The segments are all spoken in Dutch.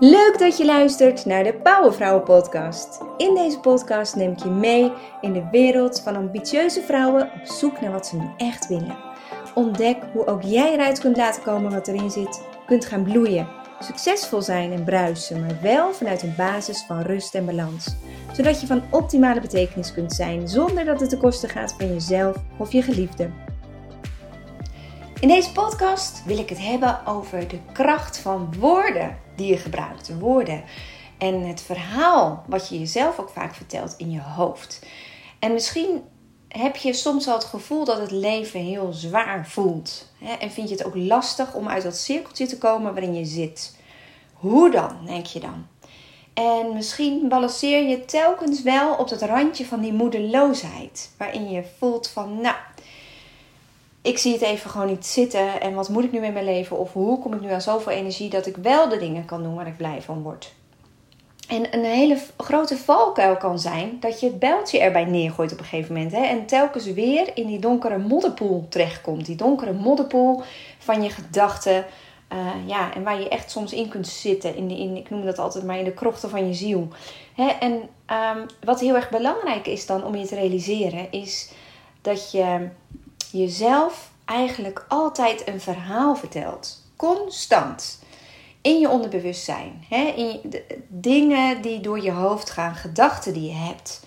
Leuk dat je luistert naar de Powervrouwen podcast. In deze podcast neem ik je mee in de wereld van ambitieuze vrouwen op zoek naar wat ze nu echt willen. Ontdek hoe ook jij eruit kunt laten komen wat erin zit, kunt gaan bloeien, succesvol zijn en bruisen, maar wel vanuit een basis van rust en balans. Zodat je van optimale betekenis kunt zijn zonder dat het ten koste gaat van jezelf of je geliefde. In deze podcast wil ik het hebben over de kracht van woorden die je gebruikt. Woorden. En het verhaal wat je jezelf ook vaak vertelt in je hoofd. En misschien heb je soms wel het gevoel dat het leven heel zwaar voelt. En vind je het ook lastig om uit dat cirkeltje te komen waarin je zit. Hoe dan, denk je dan? En misschien balanceer je telkens wel op het randje van die moedeloosheid. Waarin je voelt van, nou, ik zie het even gewoon niet zitten. En wat moet ik nu met mijn leven? Of hoe kom ik nu aan zoveel energie dat ik wel de dingen kan doen waar ik blij van word? En een hele grote valkuil kan zijn dat je het bijltje erbij neergooit op een gegeven moment. Hè, en telkens weer in die donkere modderpoel terechtkomt. Die donkere modderpoel van je gedachten. Uh, ja, en waar je echt soms in kunt zitten. In, de, in, ik noem dat altijd maar in de krochten van je ziel. Hè, en um, wat heel erg belangrijk is dan om je te realiseren, is dat je jezelf eigenlijk altijd een verhaal vertelt. Constant. In je onderbewustzijn. Hè? In de, dingen die door je hoofd gaan, gedachten die je hebt.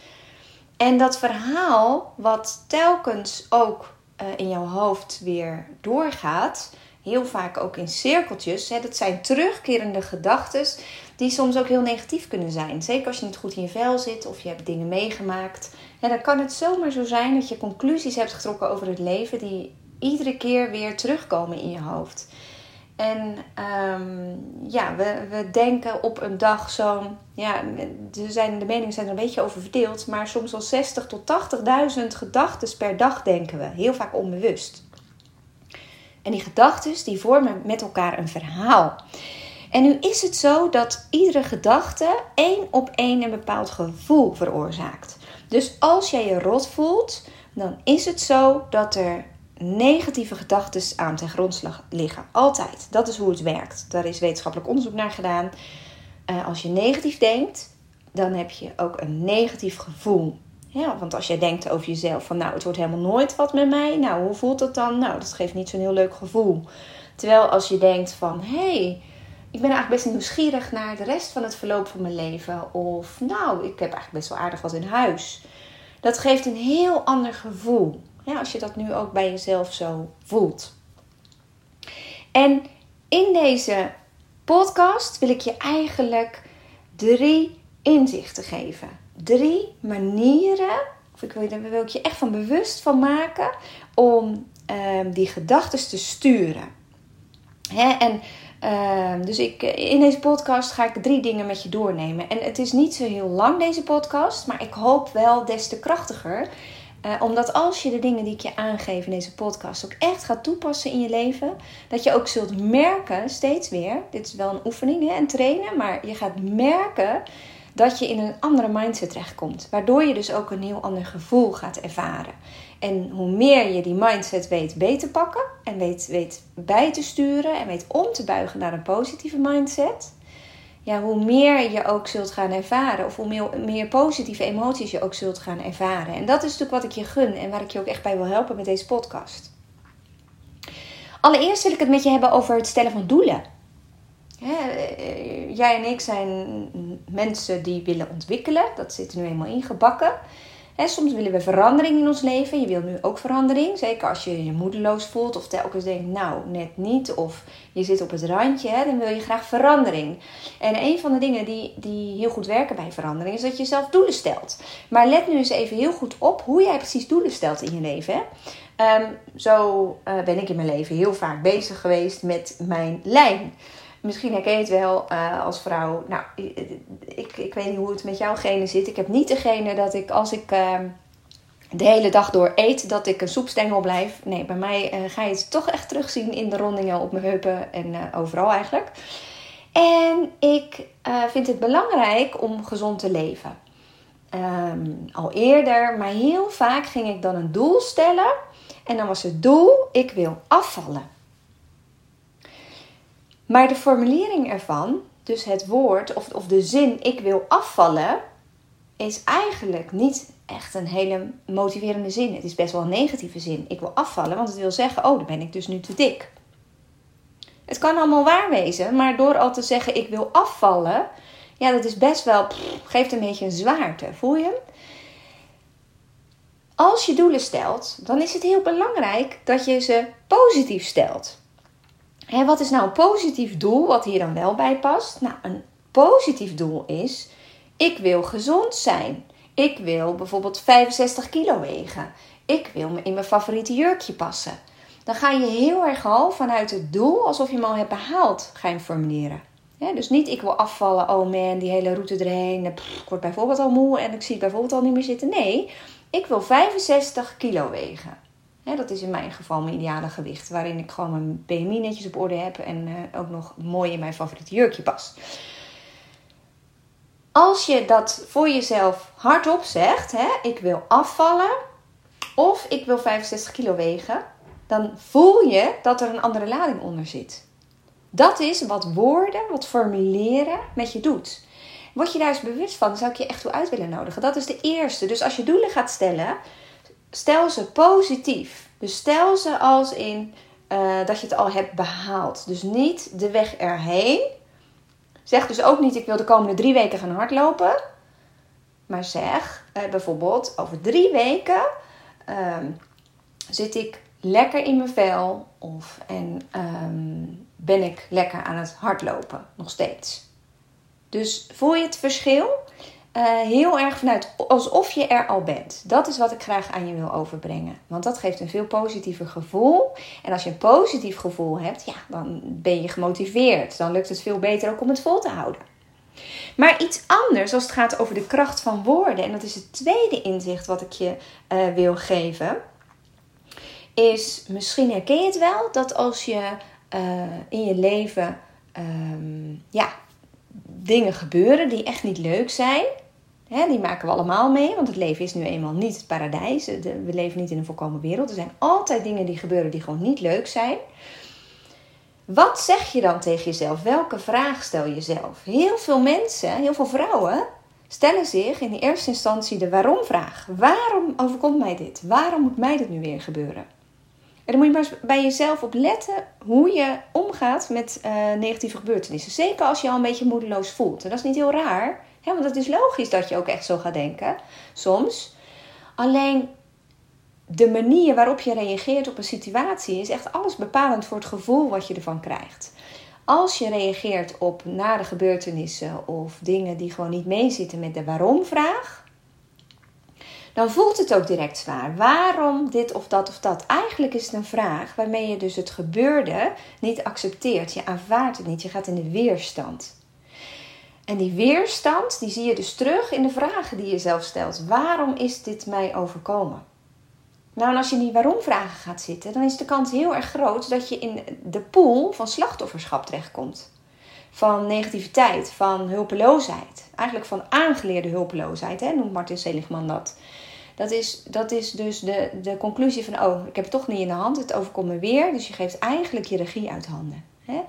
En dat verhaal, wat telkens ook uh, in jouw hoofd weer doorgaat, heel vaak ook in cirkeltjes, hè, dat zijn terugkerende gedachten die soms ook heel negatief kunnen zijn. Zeker als je niet goed in je vel zit of je hebt dingen meegemaakt. En dan kan het zomaar zo zijn dat je conclusies hebt getrokken over het leven die iedere keer weer terugkomen in je hoofd. En um, ja, we, we denken op een dag zo'n. Ja, de, zijn, de meningen zijn er een beetje over verdeeld. Maar soms wel 60 tot 80.000 gedachten per dag denken we. Heel vaak onbewust. En die gedachten die vormen met elkaar een verhaal. En nu is het zo dat iedere gedachte één op één een bepaald gevoel veroorzaakt. Dus als jij je rot voelt, dan is het zo dat er negatieve gedachten aan ten grondslag liggen. Altijd. Dat is hoe het werkt. Daar is wetenschappelijk onderzoek naar gedaan. Uh, als je negatief denkt, dan heb je ook een negatief gevoel. Want als jij denkt over jezelf van nou, het wordt helemaal nooit wat met mij. Nou, hoe voelt dat dan? Nou, dat geeft niet zo'n heel leuk gevoel. Terwijl als je denkt van hé, hey, ik ben eigenlijk best nieuwsgierig naar de rest van het verloop van mijn leven. Of nou, ik heb eigenlijk best wel aardig wat in huis. Dat geeft een heel ander gevoel. Als je dat nu ook bij jezelf zo voelt. En in deze podcast wil ik je eigenlijk drie inzichten geven. Drie manieren, of ik wil, daar wil ik je echt van bewust van maken, om um, die gedachten te sturen. Hè? En uh, dus ik, in deze podcast ga ik drie dingen met je doornemen. En het is niet zo heel lang deze podcast, maar ik hoop wel des te krachtiger. Uh, omdat als je de dingen die ik je aangeef in deze podcast ook echt gaat toepassen in je leven, dat je ook zult merken, steeds weer, dit is wel een oefening en trainen, maar je gaat merken dat je in een andere mindset terechtkomt. Waardoor je dus ook een heel ander gevoel gaat ervaren. En hoe meer je die mindset weet beter te pakken en weet, weet bij te sturen en weet om te buigen naar een positieve mindset, ja, hoe meer je ook zult gaan ervaren, of hoe meer, meer positieve emoties je ook zult gaan ervaren. En dat is natuurlijk wat ik je gun en waar ik je ook echt bij wil helpen met deze podcast. Allereerst wil ik het met je hebben over het stellen van doelen. Eh, jij en ik zijn mensen die willen ontwikkelen. Dat zit er nu eenmaal ingebakken. Soms willen we verandering in ons leven. Je wil nu ook verandering. Zeker als je je moedeloos voelt of telkens denkt, nou, net niet. Of je zit op het randje, dan wil je graag verandering. En een van de dingen die, die heel goed werken bij verandering is dat je zelf doelen stelt. Maar let nu eens even heel goed op hoe jij precies doelen stelt in je leven. Um, zo uh, ben ik in mijn leven heel vaak bezig geweest met mijn lijn. Misschien herken je het wel uh, als vrouw. Nou, ik, ik weet niet hoe het met jouw genen zit. Ik heb niet degene dat ik als ik uh, de hele dag door eet, dat ik een soepstengel blijf. Nee, bij mij uh, ga je het toch echt terugzien in de rondingen op mijn heupen en uh, overal eigenlijk. En ik vind het belangrijk om gezond te leven. Um, al eerder, maar heel vaak ging ik dan een doel stellen. En dan was het doel: ik wil afvallen. Maar de formulering ervan Dus het woord of, of de zin ik wil afvallen is eigenlijk niet echt een hele motiverende zin. Het is best wel een negatieve zin. Ik wil afvallen, want het wil zeggen, oh, dan ben ik dus nu te dik. Het kan allemaal waar wezen, maar door al te zeggen ik wil afvallen, ja, dat is best wel, geeft een beetje een zwaarte. Voel je? Als je doelen stelt, dan is het heel belangrijk dat je ze positief stelt. En wat is nou een positief doel wat hier dan wel bij past? Nou, een positief doel is: ik wil gezond zijn. Ik wil bijvoorbeeld 65 kilo wegen. Ik wil me in mijn favoriete jurkje passen. Dan ga je heel erg al vanuit het doel, alsof je hem al hebt behaald, gaan formuleren. dus niet ik wil afvallen, oh man, die hele route erheen. ik word bijvoorbeeld al moe en ik zie het bijvoorbeeld al niet meer zitten. Nee, ik wil 65 kilo wegen. Dat is in mijn geval mijn ideale gewicht. Waarin ik gewoon mijn BMI netjes op orde heb en uh, ook nog mooi in mijn favoriete jurkje pas. Als je dat voor jezelf hardop zegt, hè, ik wil afvallen of ik wil 65 kilo wegen, dan voel je dat er een andere lading onder zit. Dat is wat woorden, wat formuleren met je doet. Word je daar eens bewust van, zou ik je echt toe uit willen nodigen. Dat is de eerste. Dus als je doelen gaat stellen, stel ze positief. Dus stel ze als in uh, dat je het al hebt behaald. Dus niet de weg erheen. Zeg dus ook niet, ik wil de komende drie weken gaan hardlopen. Maar zeg uh, bijvoorbeeld, over drie weken uh, zit ik lekker in mijn vel. Of en um, ben ik lekker aan het hardlopen, nog steeds. Dus voel je het verschil? Uh, heel erg vanuit alsof je er al bent. Dat is wat ik graag aan je wil overbrengen. Want dat geeft een veel positiever gevoel. En als je een positief gevoel hebt, ja, dan ben je gemotiveerd. Dan lukt het veel beter ook om het vol te houden. Maar iets anders als het gaat over de kracht van woorden. En dat is het tweede inzicht wat ik je uh, wil geven. Is misschien herken je het wel dat als je uh, in je leven um, ja, dingen gebeuren die echt niet leuk zijn. Die maken we allemaal mee, want het leven is nu eenmaal niet het paradijs. we leven niet in een volkomen wereld. Er zijn altijd dingen die gebeuren die gewoon niet leuk zijn. Wat zeg je dan tegen jezelf? Welke vraag stel je jezelf? Heel veel mensen, heel veel vrouwen, stellen zich in de eerste instantie de waarom-vraag. Waarom overkomt mij dit? Waarom moet mij dit nu weer gebeuren? En dan moet je maar bij jezelf op letten hoe je omgaat met uh, negatieve gebeurtenissen. Zeker als je al een beetje moedeloos voelt. En dat is niet heel raar, hè, want het is logisch dat je ook echt zo gaat denken, soms. Alleen de manier waarop je reageert op een situatie is echt alles bepalend voor het gevoel wat je ervan krijgt. Als je reageert op nare gebeurtenissen of dingen die gewoon niet meezitten met de waarom-vraag, dan voelt het ook direct zwaar. Waarom dit of dat of dat? Eigenlijk is het een vraag waarmee je dus het gebeurde niet accepteert. Je aanvaardt het niet. Je gaat in de weerstand. En die weerstand, die zie je dus terug in de vragen die je zelf stelt. Waarom is dit mij overkomen? Nou, en als je in die waarom-vragen gaat zitten, dan is de kans heel erg groot dat je in de pool van slachtofferschap terechtkomt. Van negativiteit, van hulpeloosheid. Eigenlijk van aangeleerde hulpeloosheid, hè, noemt Martin Seligman dat. Dat is, dat is dus de, de conclusie van, oh, ik heb het toch niet in de hand, het overkomt me weer. Dus je geeft eigenlijk je regie uit handen. Hè?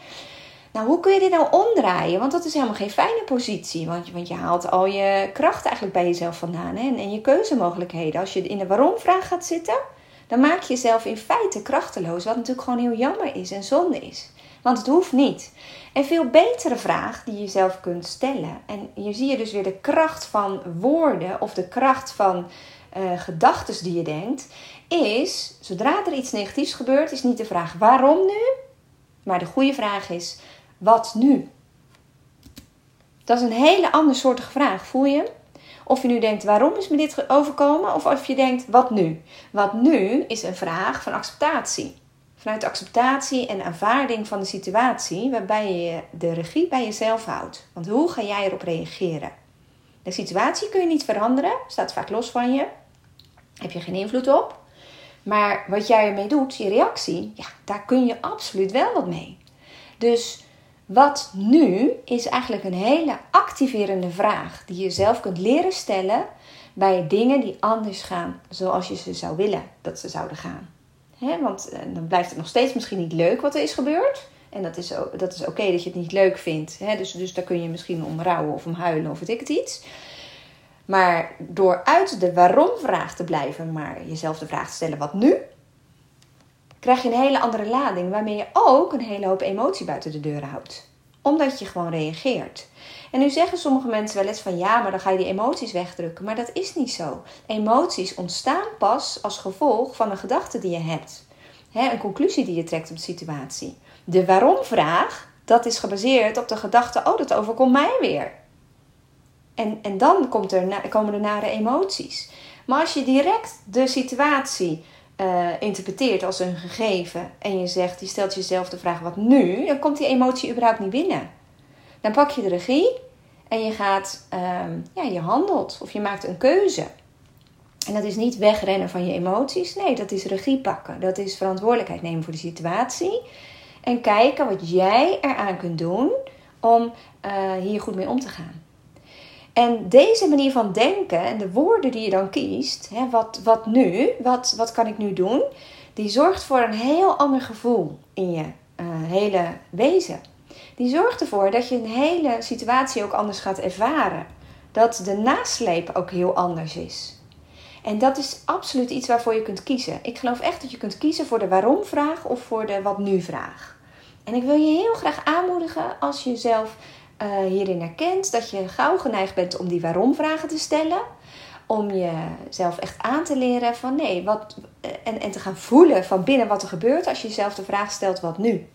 Nou, hoe kun je dit nou omdraaien? Want dat is helemaal geen fijne positie. Want je, want je haalt al je kracht eigenlijk bij jezelf vandaan. Hè? En, en je keuzemogelijkheden. Als je in de waarom-vraag gaat zitten, dan maak je jezelf in feite krachteloos. Wat natuurlijk gewoon heel jammer is en zonde is. Want het hoeft niet. Een veel betere vraag die je zelf kunt stellen. En hier zie je dus weer de kracht van woorden of de kracht van uh, gedachten die je denkt, is zodra er iets negatiefs gebeurt, is niet de vraag waarom nu, maar de goede vraag is wat nu? Dat is een hele andere soortige vraag, voel je? Of je nu denkt waarom is me dit overkomen, of of je denkt wat nu? Wat nu is een vraag van acceptatie. Vanuit acceptatie en aanvaarding van de situatie, waarbij je de regie bij jezelf houdt. Want hoe ga jij erop reageren? De situatie kun je niet veranderen, staat vaak los van je heb je geen invloed op. Maar wat jij ermee doet, je reactie, ja, daar kun je absoluut wel wat mee. Dus wat nu is eigenlijk een hele activerende vraag die je zelf kunt leren stellen bij dingen die anders gaan zoals je ze zou willen dat ze zouden gaan. want eh, dan blijft het nog steeds misschien niet leuk wat er is gebeurd. En dat is, dat is oké dat je het niet leuk vindt. Dus, dus daar kun je misschien om rouwen of om huilen of weet ik het iets. Maar door uit de waarom-vraag te blijven, maar jezelf de vraag te stellen: wat nu? Krijg je een hele andere lading, waarmee je ook een hele hoop emotie buiten de deur houdt. Omdat je gewoon reageert. En nu zeggen sommige mensen wel eens van ja, maar dan ga je die emoties wegdrukken. Maar dat is niet zo. Emoties ontstaan pas als gevolg van een gedachte die je hebt. een conclusie die je trekt op de situatie. De waarom-vraag, dat is gebaseerd op de gedachte: oh, dat overkomt mij weer. En, en dan komt er, komen er nare emoties. Maar als je direct de situatie uh, interpreteert als een gegeven en je zegt, je stelt jezelf de vraag wat nu, dan komt die emotie überhaupt niet binnen. Dan pak je de regie en je gaat, ehm, ja, je handelt of je maakt een keuze. En dat is niet wegrennen van je emoties. Nee, dat is regie pakken. Dat is verantwoordelijkheid nemen voor de situatie. En kijken wat jij eraan kunt doen om uh, hier goed mee om te gaan. En deze manier van denken en de woorden die je dan kiest, hè, wat, wat nu, wat, wat kan ik nu doen, die zorgt voor een heel ander gevoel in je uh, hele wezen. Die zorgt ervoor dat je een hele situatie ook anders gaat ervaren. Dat de nasleep ook heel anders is. En dat is absoluut iets waarvoor je kunt kiezen. Ik geloof echt dat je kunt kiezen voor de waarom-vraag of voor de wat-nu-vraag. En ik wil je heel graag aanmoedigen als je jezelf uh, hierin herkent, dat je gauw geneigd bent om die waarom-vragen te stellen. Om jezelf echt aan te leren van nee, wat, eh, en, en te gaan voelen van binnen wat er gebeurt als je jezelf de vraag stelt: wat nu?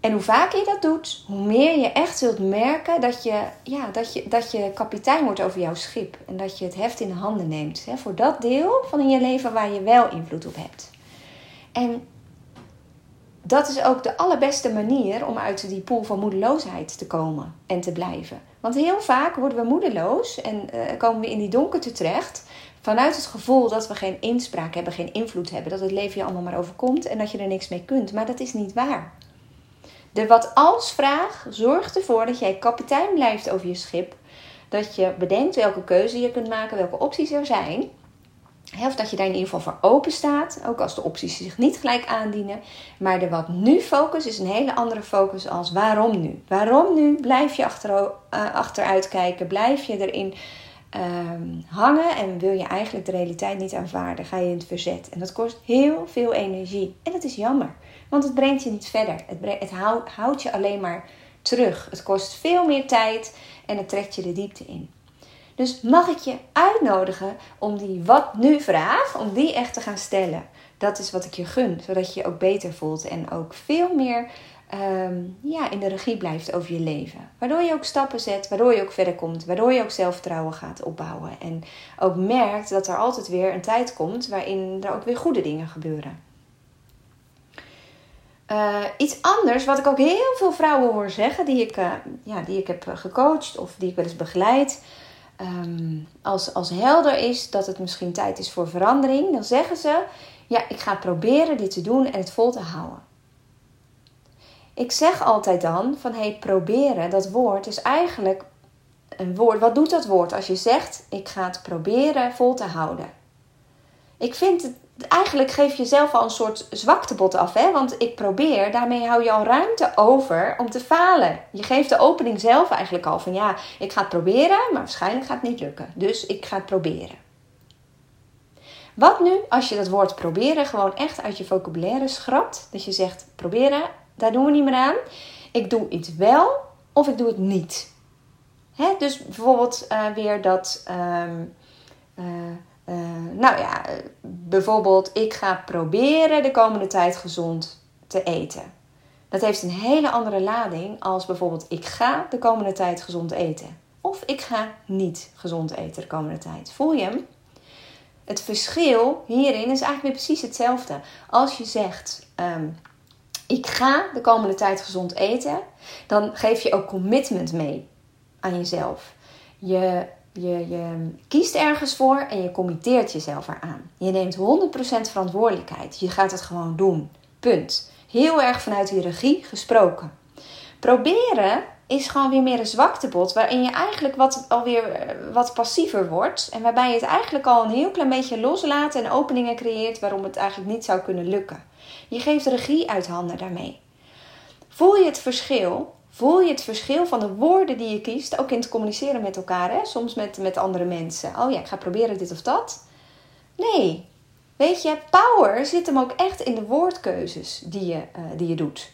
En hoe vaker je dat doet, hoe meer je echt zult merken dat je, ja, dat je, dat je kapitein wordt over jouw schip. En dat je het heft in de handen neemt. Hè, voor dat deel van in je leven waar je wel invloed op hebt. En dat is ook de allerbeste manier om uit die pool van moedeloosheid te komen en te blijven. Want heel vaak worden we moedeloos en uh, komen we in die donkerte terecht. Vanuit het gevoel dat we geen inspraak hebben, geen invloed hebben. Dat het leven je allemaal maar overkomt en dat je er niks mee kunt. Maar dat is niet waar. De wat als vraag zorgt ervoor dat jij kapitein blijft over je schip. Dat je bedenkt welke keuze je kunt maken, welke opties er zijn. Of dat je daar in ieder geval voor open staat, ook als de opties zich niet gelijk aandienen. Maar de wat nu focus is een hele andere focus als waarom nu. Waarom nu? Blijf je achter, uh, achteruit kijken, blijf je erin ehm, hangen en wil je eigenlijk de realiteit niet aanvaarden, ga je in het verzet. En dat kost heel veel energie. En dat is jammer, want het brengt je niet verder. Het, het houdt je alleen maar terug. Het kost veel meer tijd en het trekt je de diepte in. Dus mag ik je uitnodigen om die wat nu vraag, om die echt te gaan stellen. Dat is wat ik je gun, zodat je je ook beter voelt en ook veel meer ehm, ja, in de regie blijft over je leven. Waardoor je ook stappen zet, waardoor je ook verder komt, waardoor je ook zelfvertrouwen gaat opbouwen. En ook merkt dat er altijd weer een tijd komt waarin er ook weer goede dingen gebeuren. Uh, iets anders, wat ik ook heel veel vrouwen hoor zeggen, die ik, uh, ja, die ik heb gecoacht of die ik wel eens begeleid. Ehm, als, als helder is dat het misschien tijd is voor verandering, dan zeggen ze: Ja, ik ga proberen dit te doen en het vol te houden. Ik zeg altijd dan: van hey, proberen, dat woord is eigenlijk een woord. Wat doet dat woord als je zegt: Ik ga het proberen vol te houden? Ik vind het eigenlijk geef je zelf al een soort zwaktebod af. Hè? Want ik probeer, daarmee hou je al ruimte over om te falen. Je geeft de opening zelf eigenlijk al van ja, ik ga het proberen, maar waarschijnlijk gaat het niet lukken. Dus ik ga het proberen. Wat nu als je dat woord proberen gewoon echt uit je vocabulaire schrapt? Dat je zegt proberen, daar doen we niet meer aan. Ik doe iets wel of ik doe het niet. Hè? Dus bijvoorbeeld uh, weer dat. Um, uh, uh, nou ja, bijvoorbeeld, ik ga proberen de komende tijd gezond te eten. Dat heeft een hele andere lading als bijvoorbeeld, ik ga de komende tijd gezond eten. Of ik ga niet gezond eten de komende tijd. Voel je hem? Het verschil hierin is eigenlijk weer precies hetzelfde. Als je zegt, um, ik ga de komende tijd gezond eten, dan geef je ook commitment mee aan jezelf. Je je, kiest ergens voor en je committeert jezelf eraan. Je neemt 100% verantwoordelijkheid. Je gaat het gewoon doen. Punt. Heel erg vanuit regie gesproken. Proberen is gewoon weer meer een zwaktebod. Waarin je eigenlijk wat, alweer eh, wat passiever wordt. En waarbij je het eigenlijk al een heel klein beetje loslaat en openingen creëert waarom het eigenlijk niet zou kunnen lukken. Je geeft regie uit handen daarmee. Voel je het verschil? Voel je het verschil van de woorden die je kiest, ook in het communiceren met elkaar, hè? soms met, met andere mensen? Oh ja, ik ga proberen dit of dat. Nee, weet je, power zit hem ook echt in de woordkeuzes die je, uh, die je doet.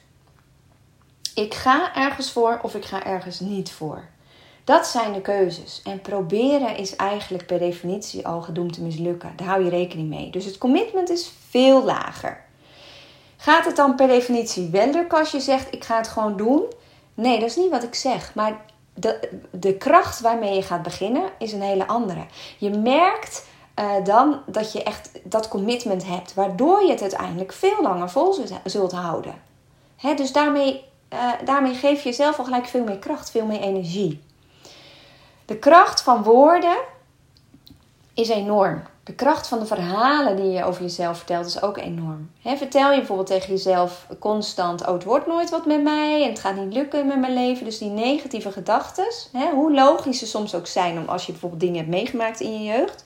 Ik ga ergens voor of ik ga ergens niet voor. Dat zijn de keuzes. En proberen is eigenlijk per definitie al gedoemd te mislukken. Daar hou je rekening mee. Dus het commitment is veel lager. Gaat het dan per definitie wel als je zegt: ik ga het gewoon doen? Nee, dat is niet wat ik zeg. Maar de, de kracht waarmee je gaat beginnen is een hele andere. Je merkt uh, dan dat je echt dat commitment hebt, waardoor je het uiteindelijk veel langer vol zult houden. Hè, dus daarmee, uh, daarmee geef je jezelf al gelijk veel meer kracht, veel meer energie. De kracht van woorden is enorm. De kracht van de verhalen die je over jezelf vertelt is ook enorm. vertel je bijvoorbeeld tegen jezelf constant: Oh, het wordt nooit wat met mij en het gaat niet lukken met mijn leven. Dus die negatieve gedachten, hoe logisch ze soms ook zijn, om als je bijvoorbeeld dingen hebt meegemaakt in je jeugd.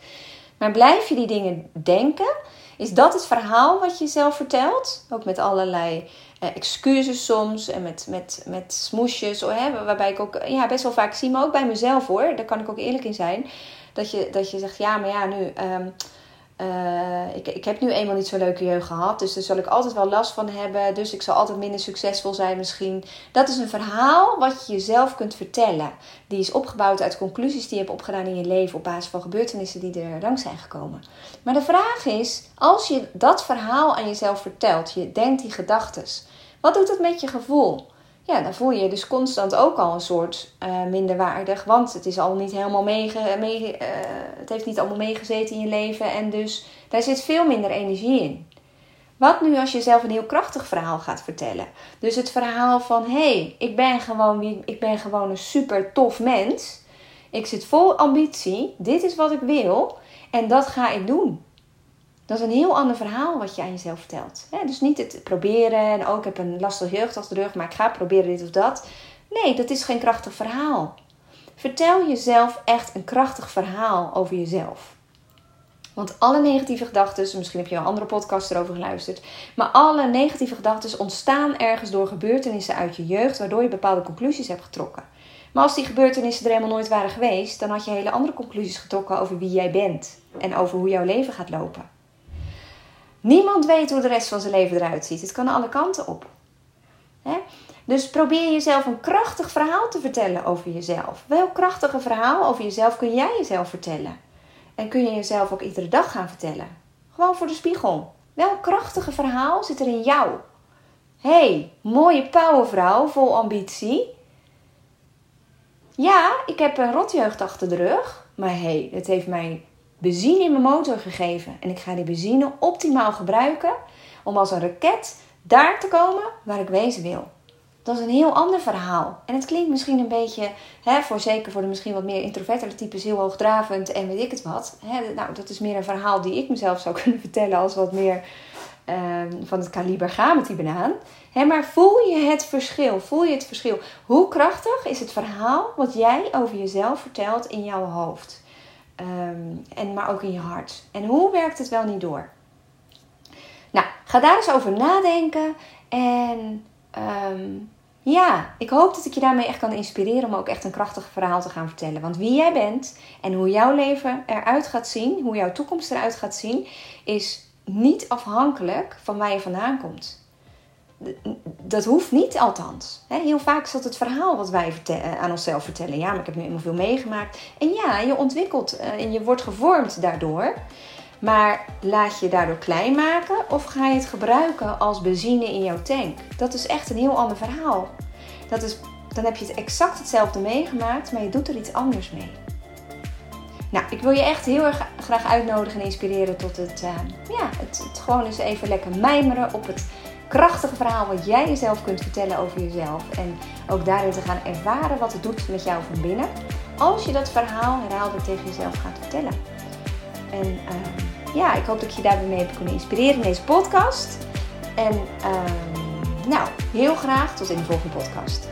Maar blijf je die dingen denken, is dat het verhaal wat je jezelf vertelt? Ook met allerlei eh, excuses soms en met, met, met smoesjes. Hè, waarbij ik ook ja, best wel vaak zie, maar ook bij mezelf hoor. Daar kan ik ook eerlijk in zijn dat je, dat je zegt, ja, maar ja, nu... Um, uh, ik, ik heb nu eenmaal niet zo'n leuke jeugd gehad, dus daar zal ik altijd wel last van hebben. Dus ik zal altijd minder succesvol zijn misschien. Dat is een verhaal wat je jezelf kunt vertellen. Die is opgebouwd uit conclusies die je hebt opgedaan in je leven op basis van gebeurtenissen die er langs zijn gekomen. Maar de vraag is, als je dat verhaal aan jezelf vertelt, je denkt die gedachten, wat doet dat met je gevoel? Ja, dan voel je je dus constant ook al een soort uh, minderwaardig. Want het is al niet helemaal meege, mee, uh, het heeft niet allemaal meegezeten in je leven. En dus daar zit veel minder energie in. Wat nu als je zelf een heel krachtig verhaal gaat vertellen? Dus het verhaal van: hé, hey, ik, ben gewoon, ik ben gewoon een super tof mens. Ik zit vol ambitie. Dit is wat ik wil. En dat ga ik doen. Dat is een heel ander verhaal wat je aan jezelf vertelt. dus niet het proberen en ook oh, ik heb een lastige jeugd achter de rug, maar ik ga proberen dit of dat. Nee, dat is geen krachtig verhaal. Vertel jezelf echt een krachtig verhaal over jezelf. Want alle negatieve gedachten, misschien heb je een andere podcast erover geluisterd, maar alle negatieve gedachten ontstaan ergens door gebeurtenissen uit je jeugd, waardoor je bepaalde conclusies hebt getrokken. Maar als die gebeurtenissen er helemaal nooit waren geweest, dan had je hele andere conclusies getrokken over wie jij bent en over hoe jouw leven gaat lopen. Niemand weet hoe de rest van zijn leven eruit ziet. Het kan alle kanten op. Dus probeer jezelf een krachtig verhaal te vertellen over jezelf. Welk krachtige verhaal over jezelf kun jij jezelf vertellen? En kun je jezelf ook iedere dag gaan vertellen? Gewoon voor de spiegel. Welk krachtige verhaal zit er in jou? hey, mooie powervrouw vol ambitie. Ja, ik heb een rotjeugd achter de rug. Maar hé, hey, het heeft mij benzine in mijn motor gegeven. En ik ga die benzine optimaal gebruiken om als een raket daar te komen waar ik wezen wil. Dat is een heel ander verhaal. En het klinkt misschien een beetje, hè, voor zeker voor de misschien wat meer introvertere types, heel hoogdravend en weet ik het wat. Hè, nou, dat is meer een verhaal die ik mezelf zou kunnen vertellen als wat meer ehm, van het kaliber ga met die banaan. Hè, maar voel je het verschil? Voel je het verschil? Hoe krachtig is het verhaal wat jij over jezelf vertelt in jouw hoofd? Ehm, en, maar ook in je hart. En hoe werkt het wel niet door? Nou, ga daar eens over nadenken. En ehm, ja, ik hoop dat ik je daarmee echt kan inspireren om ook echt een krachtig verhaal te gaan vertellen. Want wie jij bent en hoe jouw leven eruit gaat zien, hoe jouw toekomst eruit gaat zien, is niet afhankelijk van waar je vandaan komt dat hoeft niet althans. Heel vaak is dat het verhaal wat wij eh, aan onszelf vertellen. Ja, maar ik heb nu helemaal veel meegemaakt. En ja, je ontwikkelt eh, en je wordt gevormd daardoor. Maar laat je daardoor klein maken of ga je het gebruiken als benzine in jouw tank? Dat is echt een heel ander verhaal. Dat is, dan heb je het exact hetzelfde meegemaakt, maar je doet er iets anders mee. Nou, ik wil je echt heel erg graag uitnodigen en inspireren tot het, uh, ja, het, het gewoon eens even lekker mijmeren op het krachtige verhaal wat jij jezelf kunt vertellen over jezelf. En ook daarin te gaan ervaren wat het doet met jou van binnen. Als je dat verhaal herhaalde tegen jezelf gaat vertellen. En uh, ja, ik hoop dat ik je daarmee heb kunnen inspireren in deze podcast. En uh, nou, heel graag tot in de volgende podcast.